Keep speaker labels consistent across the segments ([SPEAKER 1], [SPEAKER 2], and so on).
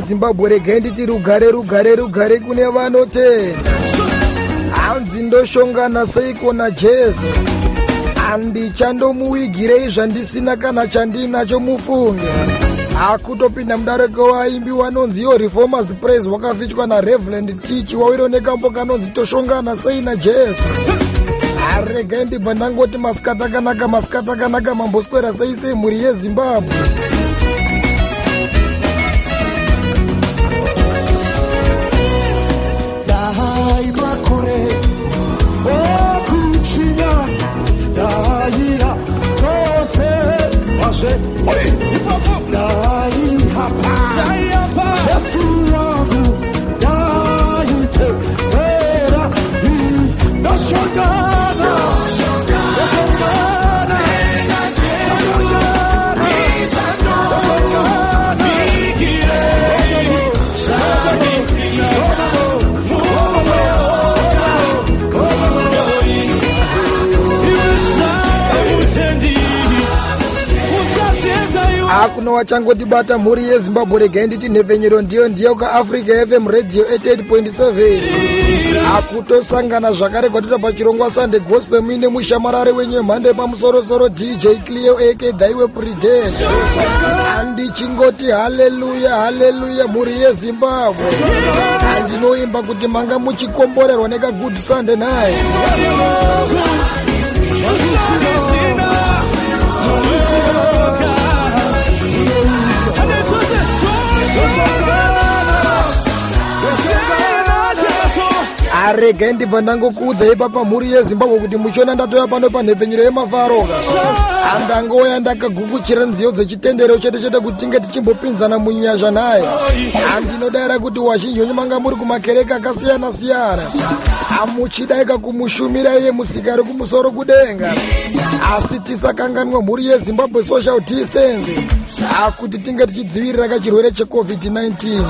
[SPEAKER 1] amhuri yezimbabwe regai nditi rugare rugare rugare kune vanotenda hanzi ndoshongana seiko najesu handichandomuwigirei zvandisina kana chandinacho mufunge. Hakutopinda mudareko waimbi wanonzi yo reformers praise wakafichwa nareverend tichi wawiro nekambo kanonzi toshongana sei najesu aregai ndibva ndangoti masikati akanaka masikati akanaka mamboswera sei sei mhuri yezimbabwe
[SPEAKER 2] Oi!
[SPEAKER 1] Akuno wachangotibata mhuri yezimbabwe regai nditi nhepfenyero ndiyo ndiyo kaafrica fm radio 88.7 akutosangana zvakare kwatita pachirongwa sunday gospel muine mushamarare wenyu wemhando yepamusorosoro dj cleo ak dhaiwe predet handichingoti haleluya haleluya mhuri yezimbabwe. Handinoimba kuti manga muchikomborerwa nekagood sunday night aregai ndibva ndangokuudzai papa mhuri yezimbabwe kuti muchiona ndatoya pano panhepfenyero yemafaroka handangouya ndakagukuchira nziyo dzechitendero chete chete kuti tinge tichimbopinzana munyasha naye. Handinodayira kuti wazhinji wenyu manga muri kumakereke akasiyana-siyana hamuchidaika kumushumira iye musikari kumusoro kudenga. Asi tisakanganwa mhuri yezimbabwe social distance. Akuti tinge tichidzivirira kachirwere checovid-19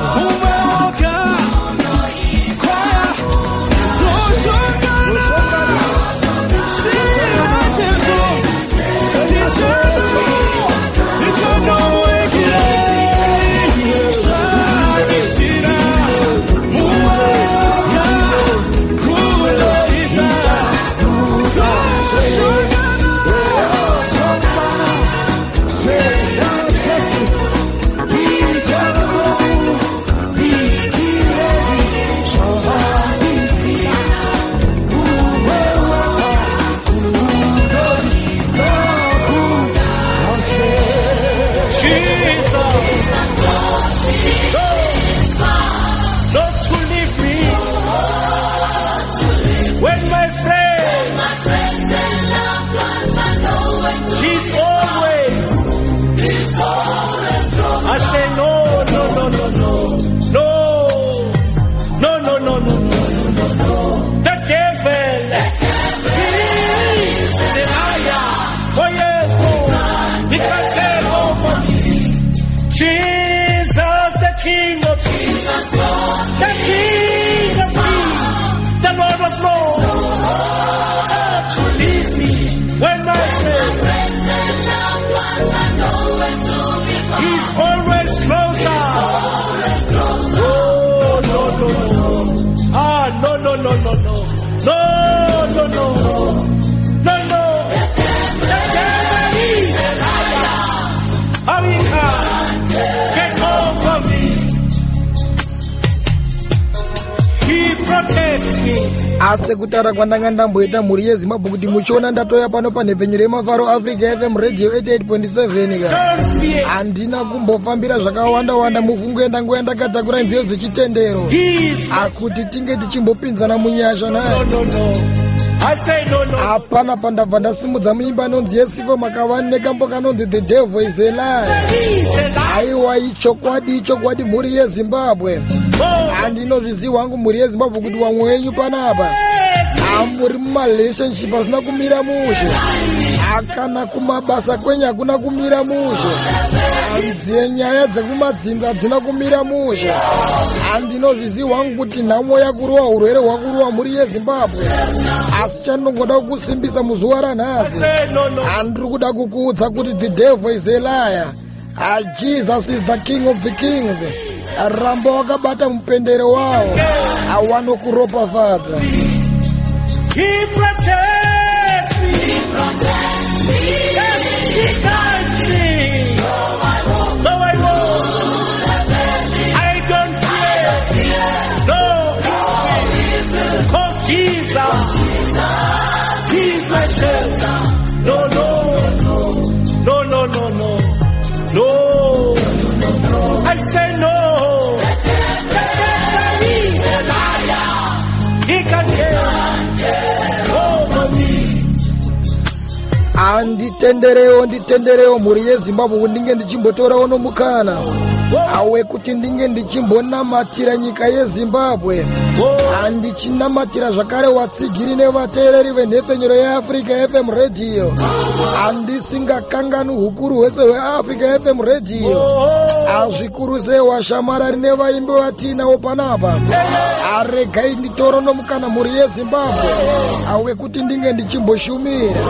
[SPEAKER 1] asi kutaura kwandanga ndamboita mhuri yezimbabwe kuti muchiona ndatoya pano panhepfenyuro yemafaro africa fm radio 88.7 ka. Handina kumbofambira zvakawanda wanda mufungo yandangoya ndakatakura nziyo dzechitendero. Akuti tinge tichimbopinzana munyasha naye
[SPEAKER 3] no, no. No,
[SPEAKER 1] hapana pandabva ndasimudza muimba anonzi yesifa makava nekambo kanonzi the devil is a lie.
[SPEAKER 3] He is a lie.
[SPEAKER 1] aiwa ichokwadi ichokwadi mhuri yezimbabwe Handinozviziva hangu mhuri yezimbabwe kuti vamwe wenyu panapa. Hamuri mumarelationship asina kumira mushe. Akana kumabasa kwenyu hakuna kumira mushe. Hanzie nyaya dzekumadzinza hadzina kumira mushe. Handinozviziva hangu kuti nhamo yakuruwa urwere hwakuruwa mhuri yezimbabwe. Asi chandinongoda kukusimbisa muzuva ranhasi handiri kuda kukuudza kuti the devil is a liar. Ah, jesus is the king of the kings ramba wakabata mupendero wawo awanokuropafadza handitenderewo nditenderewo mhuri yezimbabwe kuti ndinge ndichimbotorawo nomukana awe kuti ndinge ndichimbonamatira nyika yezimbabwe. Handichinamatira zvakare watsigiri nevateereri venhepfenyuro yeafrica fm radio. Handisingakangani ukuru hwese hweafrica fm radio. Hazvikuru sei washamarari nevaimbi vatiinawo panapa. Aregai nditoro nomukana mhuri yezimbabwe. Awe kuti ndinge ndichimboshumira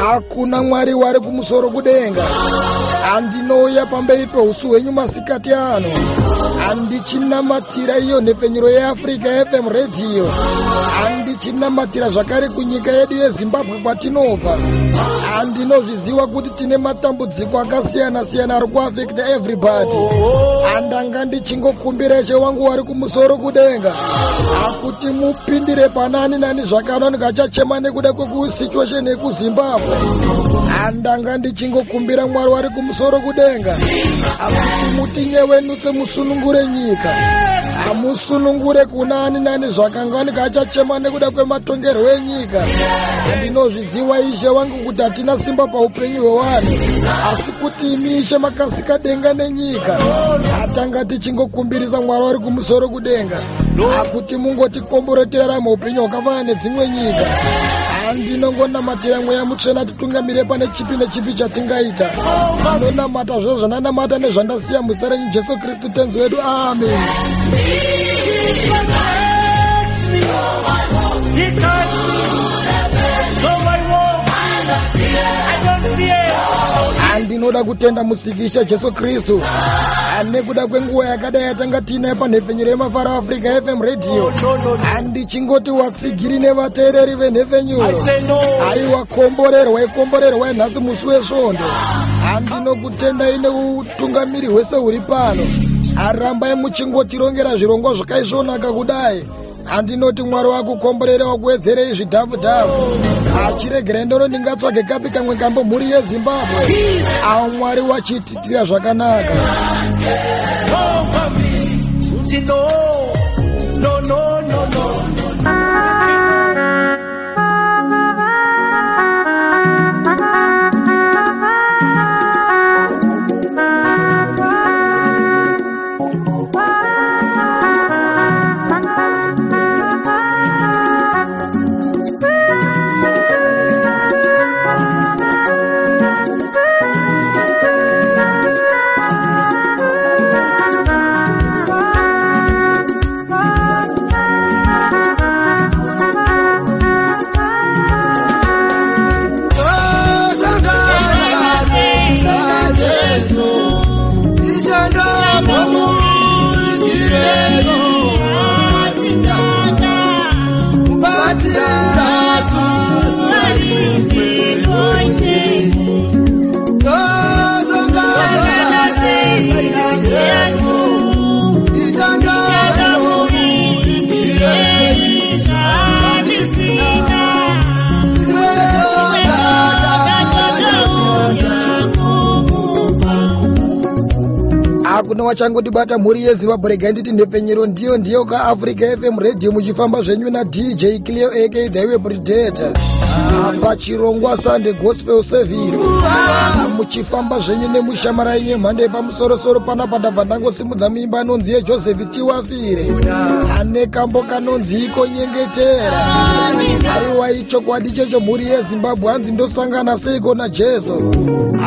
[SPEAKER 1] hakuna mwari wari kumusoro kudenga handinouya pamberi peusu hwenyu masikati ano. Handichinamatira iyo nhepfenyuro yeafrica fm radio. Handichinamatira zvakare kunyika yedu yezimbabwe kwatinobva. Handinozviziva kuti tine matambudziko akasiyana-siyana ari kuafekta everybody. Handanga ndichingokumbira ishe wangu wari kumusoro kudenga. Hakuti mupindire panani nani zvakano ndingachachema nekuda kwekusituation yekuzimbabwe handanga ndichingokumbira mwari wari kumusoro kudenga. Hakuti mutinyewenutse musunungure nyika. Hamusunungure kuna ani nani zvakanga ndingachachema nekuda kwematongerwo enyika. Handinozviziva ishe wangu kuti hatina simba paupenyu hwevanhu. Asi kuti imi ishe makasika denga nenyika. Hatanga tichingokumbirisa mwari wari kumusoro kudenga. Hakuti mungotikomborotera muupenyu hwakafanana nedzimwe nyika handinongonamatira mweya mutsvena titungamire pane chipi nechipi chatingaita ndinonamata zvose zvandanamata nezvandasiya muzita renyu jesu kristu tenzi wedu amen.
[SPEAKER 3] He guides me.
[SPEAKER 1] Handinoda kutenda musikisha jesu kristu nekuda kwenguva yakadai yatanga tiinayo panhepfenyuro yemafaro africa fm radio. Handichingoti watsigiri nevateereri venhepfenyuro aiwa komborerwa ikomborerwa nhasi musi wesvondo. Handinokutendai neutungamiri hwese huri pano. Arambai muchingotirongera zvirongwa zvakaisvonaka kudai handinoti mwari wakukomborera wakuwedzerei zvidhavhudhavhu achiregerai ndoro ndingatsvage kapi kamwe kambo mhuri yezimbabwe amwari wachititira zvakanaka wachangotibata mhuri yezimbabwe regai nditi nhepfenyero ndiyo ndiyo kaafrica fm radio muchifamba zvenyu nadj cleo ak the web redata pachirongwa sunday gospel service. Muchifamba zvenyu nemushamara yenyu yemhando yepamusorosoro panapa ndabva ndangosimudza muimba anonzi yejoseph tiwafire. Ane kambo kanonzi iko nyengetera aiwa ichokwadi checho mhuri yezimbabwe hanzi ndosangana seiko najesu?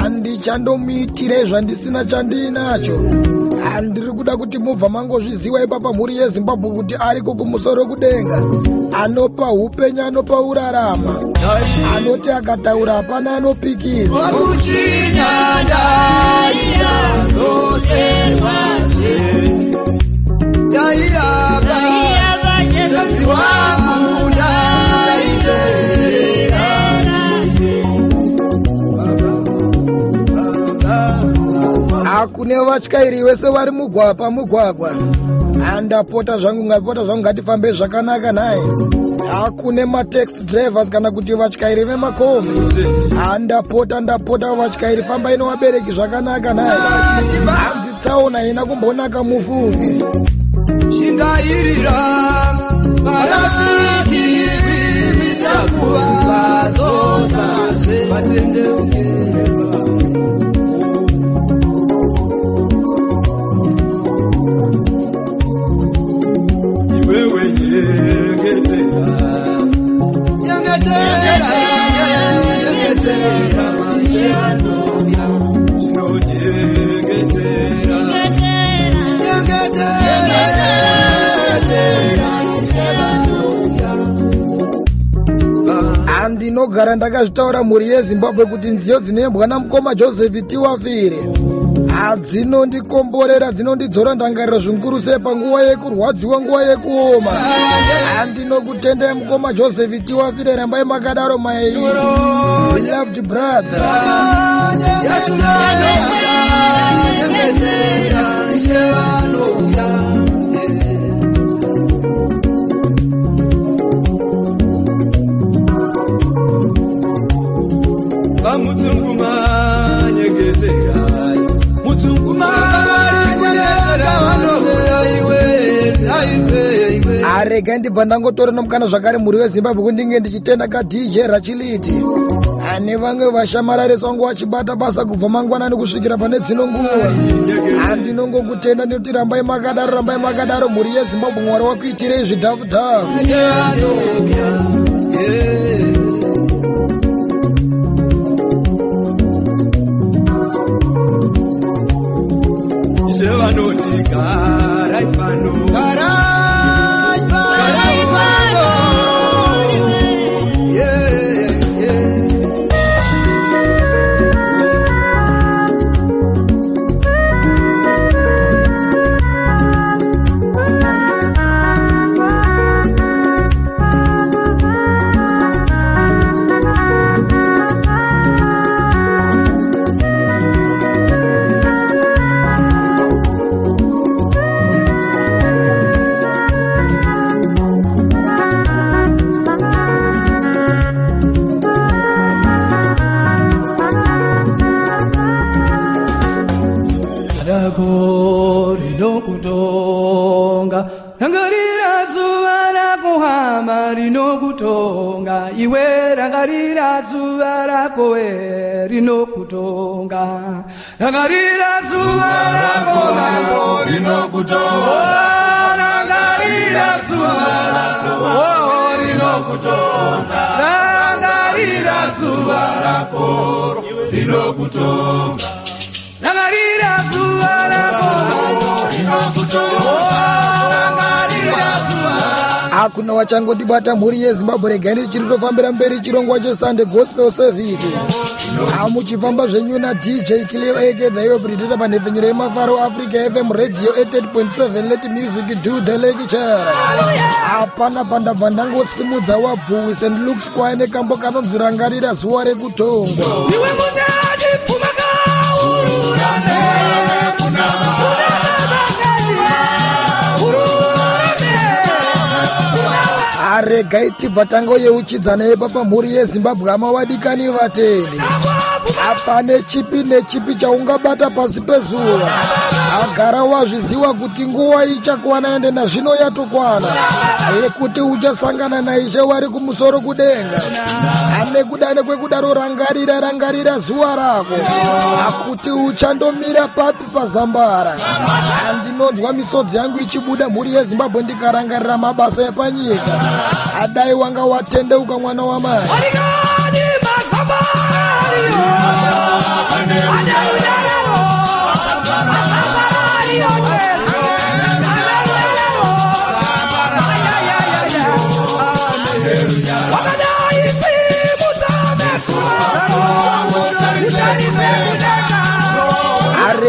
[SPEAKER 1] Handichandomuitirei zvandisina chandinacho handiri kuda kuti mubva mangozviziva ipapa mhuri yezimbabwe kuti ariko kumusoro kudenga. Anopa upenyu anopa urarama. Anoti akataura hapana anopikisa
[SPEAKER 4] wakuchinyanda iya dzose mazve ndaiyaba tenzi wangu
[SPEAKER 1] hakune vatyairi vese vari mugwapa mugwagwa. Handapota zvangu ngapota zvangu ngatifambe zvakanaka naye hakune mataxi drivers kana kuti vatyairi vemakombi. Handapota ndapota vatyairi fambai nevabereki zvakanaka naye hanzi tsaona haina kumbonaka mufunge
[SPEAKER 4] shingairira varasiti vimisa kuva dzosazve
[SPEAKER 1] ndakazvitaura mhuri yezimbabwe kuti nziyo dzinoembwa namukoma joseph tiwafire hadzinondikomborera dzinondidzora ndangariro zvikuru sei panguva yekurwadziwa nguva yekuoma handinokutendai mukoma joseph tiwafire rambai makadaro my beloved brother
[SPEAKER 4] nyengetera
[SPEAKER 1] arega ndibva ndangotora nomukana zvakare mhuri wezimbabwe kundinge ndichitenda kadj rachiliti ane vamwe vashamarariswa nguva vachibata basa kubva mangwanani kusvikira pane dzino nguva handinongokutenda nekuti rambai makadaro rambai makadaro mhuri yezimbabwe mwari wakuitirei zvidhavudhavu
[SPEAKER 4] sevanoti garai pano
[SPEAKER 5] rako rinokutonga rangarira zuva rakuhama rinokutonga iwe rangarira zuva rako we rinokutonga rangarira zuva rako rako rinokutonga zuva rako oh, rinokutonga rangarira zuva rako rinokutonga rangarira zuva rako
[SPEAKER 1] hakuna wachangotibata mhuri yezimbabwe regai ndichiri tofambira mberi chirongwa chesunday gospel service. Hamuchifamba zvenyu nadj thaiwe predata panhepfenyuro yemafaro africa fm radio 88.7 let music do the lecture. Hapana pandabva ndangosimudza wabvuwi st lukes kwaya nekambo kanonzi rangarira zuva rekutongwa aregai tibva tango yeuchidzana yepa pamhuri yezimbabwe hama vadikani vateni
[SPEAKER 5] Akwa
[SPEAKER 1] apane chipi nechipi chaungabata pasi pezuva. Agara wazviziva kuti nguva ichakwana ende nazvino yatokwana yekuti uchasangana naishe wari kumusoro kudenga. Ane kuda nekwekudaro rangarira rangarira zuva rako. Akuti uchandomira papi pazambara andinonzwa misodzi yangu ichibuda mhuri yezimbabwe ndikarangarira mabasa epanyika. Adai wanga watendeuka mwana wamai
[SPEAKER 5] Asabari, oh, Asabari, oh,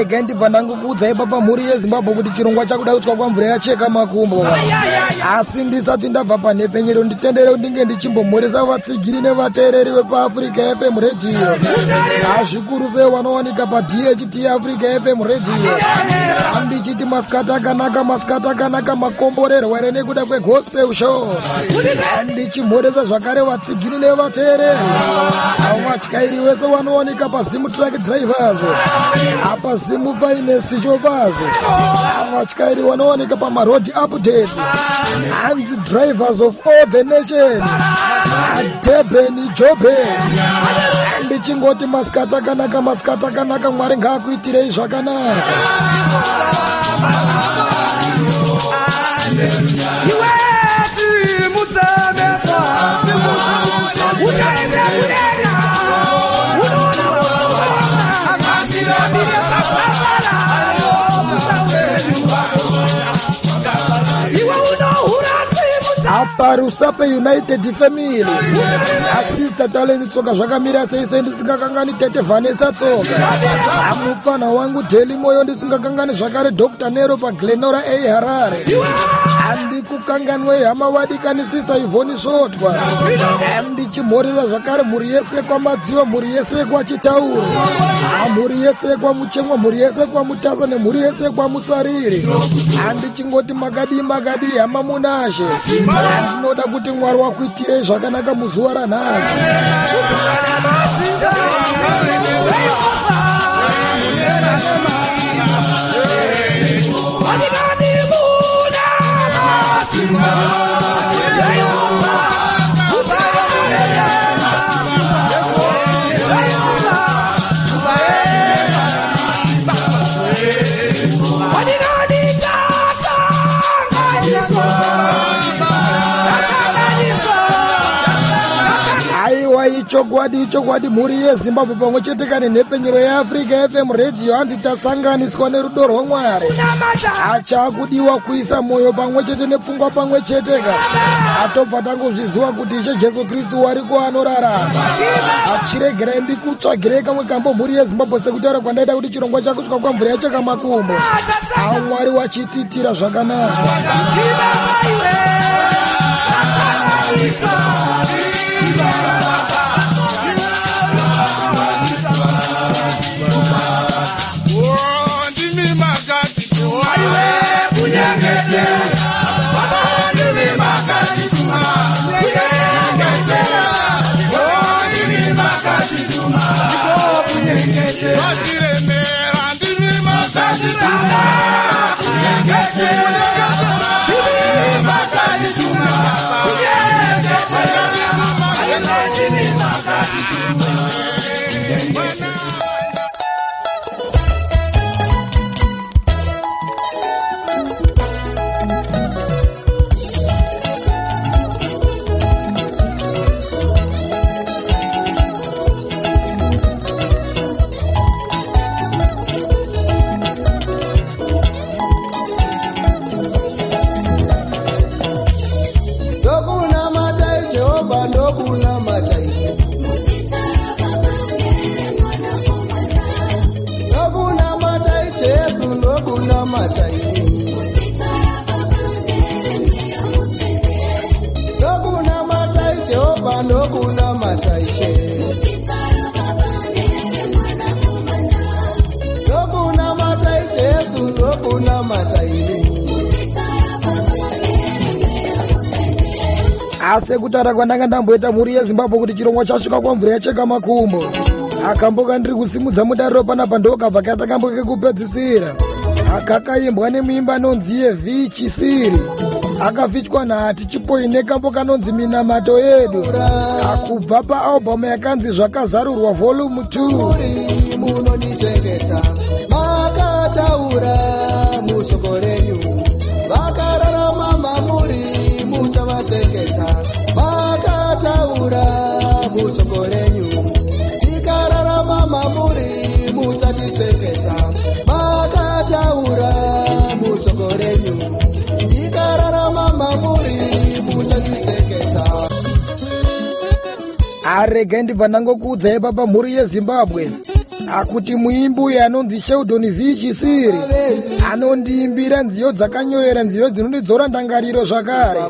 [SPEAKER 1] arege ndibva ndangokuudzai papa mhuri yezimbabwe kuti chirongwa chakuda kutywa kwamvura yacheka makumbo. Asi ndisati ndabva panhepenyero nditendere ndinge ndichimbomhoresa vatsigiri nevateereri vepaafrica fm radio. Azvikuru sei vanowanika padht africa fm radio. Handichiti masikati akanaka masikati akanaka makomborerwa here nekuda kwegospel show. Ndichimhoresa zvakare vatsigiri nevateereri. Vatyairi vese vanowanika pazimu track drivers. Apa zimu finest shoppers vatyairi vanowanika pamarod updates. Hanzi drivers of all the nation. Deben joben ndichingoti masikati akanaka masikati akanaka mwari ngaakuitirei zvakanaka.
[SPEAKER 5] Iwe simu simu za-
[SPEAKER 1] apa rusape united family. Asista talenti tsoka zvakamira sei sei ndisingakangani tete vanesa tsoka. Amupfanha wangu deli moyo ndisingakangani zvakare dr nero paglenora a harare. Handikukanganwei hama vadikani sista ivhoni svotwa ndichimhoresa zvakare mhuri yese kwamadziva mhuri yese kwachitauro mhuri yese kwamuchemwa mhuri yese kwamutasa nemhuri yese kwamusariri handichingoti makadii makadii hama munashe ndinoda kuti mwari wakuitirei zvakanaka muzuva ranhasi.
[SPEAKER 5] Walikani
[SPEAKER 1] aiwa ichokwadi mhuri yezimbabwe pamwe chete kane nhepenyero yeafrica fm radio. Handi tasanganiswa nerudo rwamwari achakudiwa kuisa mwoyo pamwe chete nepfungwa pamwe chete ka. Atobva tangozviziva kuti ishe jesu kristu wariko anorarama achiregerai ndikutsvagirei kamwe kambo mhuri yezimbabwe sekutaura kwandaita kuti chirongwa chakutya kwamvura yacheka makumbo amwari wachititira zvakanaka
[SPEAKER 4] ndokunamatai
[SPEAKER 1] asi kutaura kwandanga ndamboita mhuri yezimbabwe kuti chirongwa chasvika kwamvura yacheka makumbo. Akamboka ndiri kusimudza mudariro panapa ndokabva kaita kamboka kekupedzisira akakaimbwa nemuimba anonzi yevhichisiri akafitwa nhati chipoine kambo kanonzi minamato yedu akubva paalbhamu yakanzi zvakazarurwa volume 2
[SPEAKER 4] muri munondichengeta makataura mushoko renyu. Vakararama mamuri muchavachengeta makataura mushoko renyu tikararama mamuri muchatichengeta. Makataura mushoko renyu tikararama mamuri muchatichengeta.
[SPEAKER 1] Aregai ndibva ndangokuudzai papa mhuri yezimbabwe akuti muimbi uyu anonzi sheldon vichisiri anondiimbira nziyo dzakanyoyera nziyo dzinondidzora ndangariro zvakare.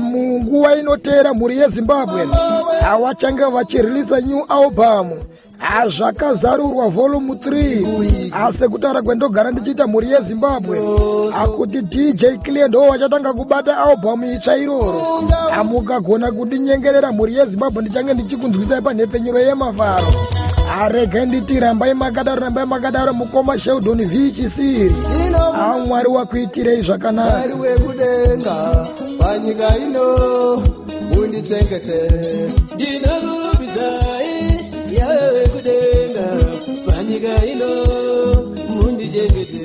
[SPEAKER 1] Munguva inoteera mhuri yezimbabwe havachange vachirilisa new album. Zvakazarurwa volume 3 asi kutaura kwendogara ndichiita mhuri yezimbabwe. Akuti dj clear ndo vachatanga kubata albhamu itsva iroro. Mukagona kundinyengerera mhuri yezimbabwe ndichange ndichikunzwisai panhepfenyuro yemafaro aregai nditi rambai makadaro rambai makadaro mukoma sheldon vichisiri amwari wakuitirei zvakanaka.
[SPEAKER 4] Wekudenga panyika ino mundichengete
[SPEAKER 6] ndinokurubidzai yave wekudenga panyika ino mundichengete.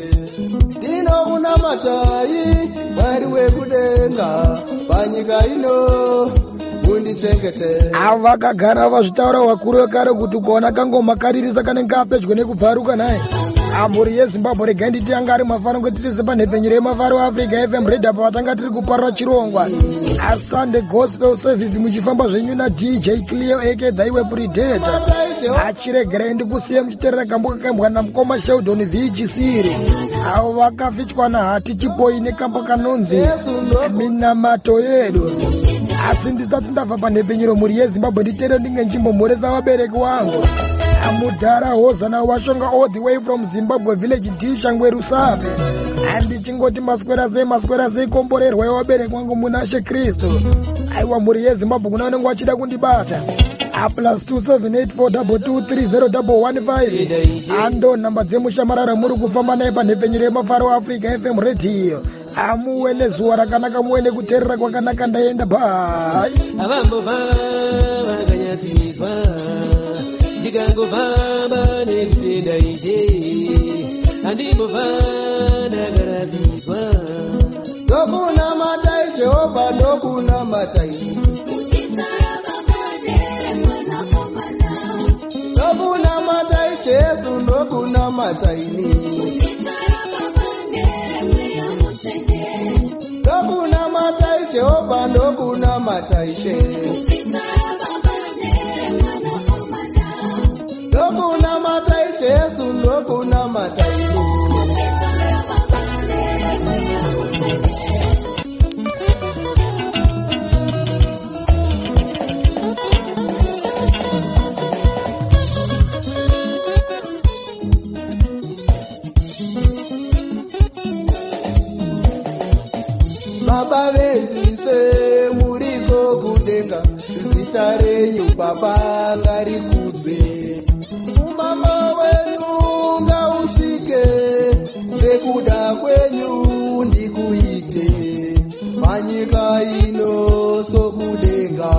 [SPEAKER 4] Ndinokunamatai mwari wekudenga panyika ino mundichengete
[SPEAKER 1] avakagara vazvitaura vakuru vekare kuti kuona kangoma karirisa kanenge apedyo nekubvaruka naye. Amhuri yezimbabwe regai nditi anga ari mafaro ngwetitise panhepfenyuro yemafaro africa fm radio pavatanga tiri kuparira chirongwa. Asunday gospel service muchifamba zvenyu nadj cleo ake dhaiwe predata achiregerai ndikusiye muchiteerera kamboka kaimbwa namukoma sheldon vichisiri avo vakafitwa nahati chipoi nekambo kanonzi minamato yedu asi ndisati ndabva panhepfenyuro mhuri yezimbabwe nditeere ndinge nchimbomhoresa vabereki wangu. Mudhara hozana washonga all the way from zimbabwe village d shangwe rusape handichingoti maswera sei maswera sei komborerwai wabereki wangu muna she kristu. Aiwa mhuri yezimbabwe kuna unenge wachida kundibata. Aplus 2784223015 ando nhamba dzemushamarara muri kufamba naye panhepfenyuro yemafaro africa fm radio amuwe nezuva rakanaka muwe nekuteerera kwakanaka ndaenda bai
[SPEAKER 6] avambobva vakanyadziswa ndikangofamba nekutenda ishe. Handimbobva ndakarasiswa
[SPEAKER 4] ndokunamatai jehovha ndokunamatai ndokunamatai jesu ndokunamataini ndokunamatai jehovha ndokunamatai she ndokunamatai jesu ndokunamataini baba zita renyu baba ngarikudzwe umama wenyu ngausvike sekuda kwenyu ndikuite. Panyika ino sokudenga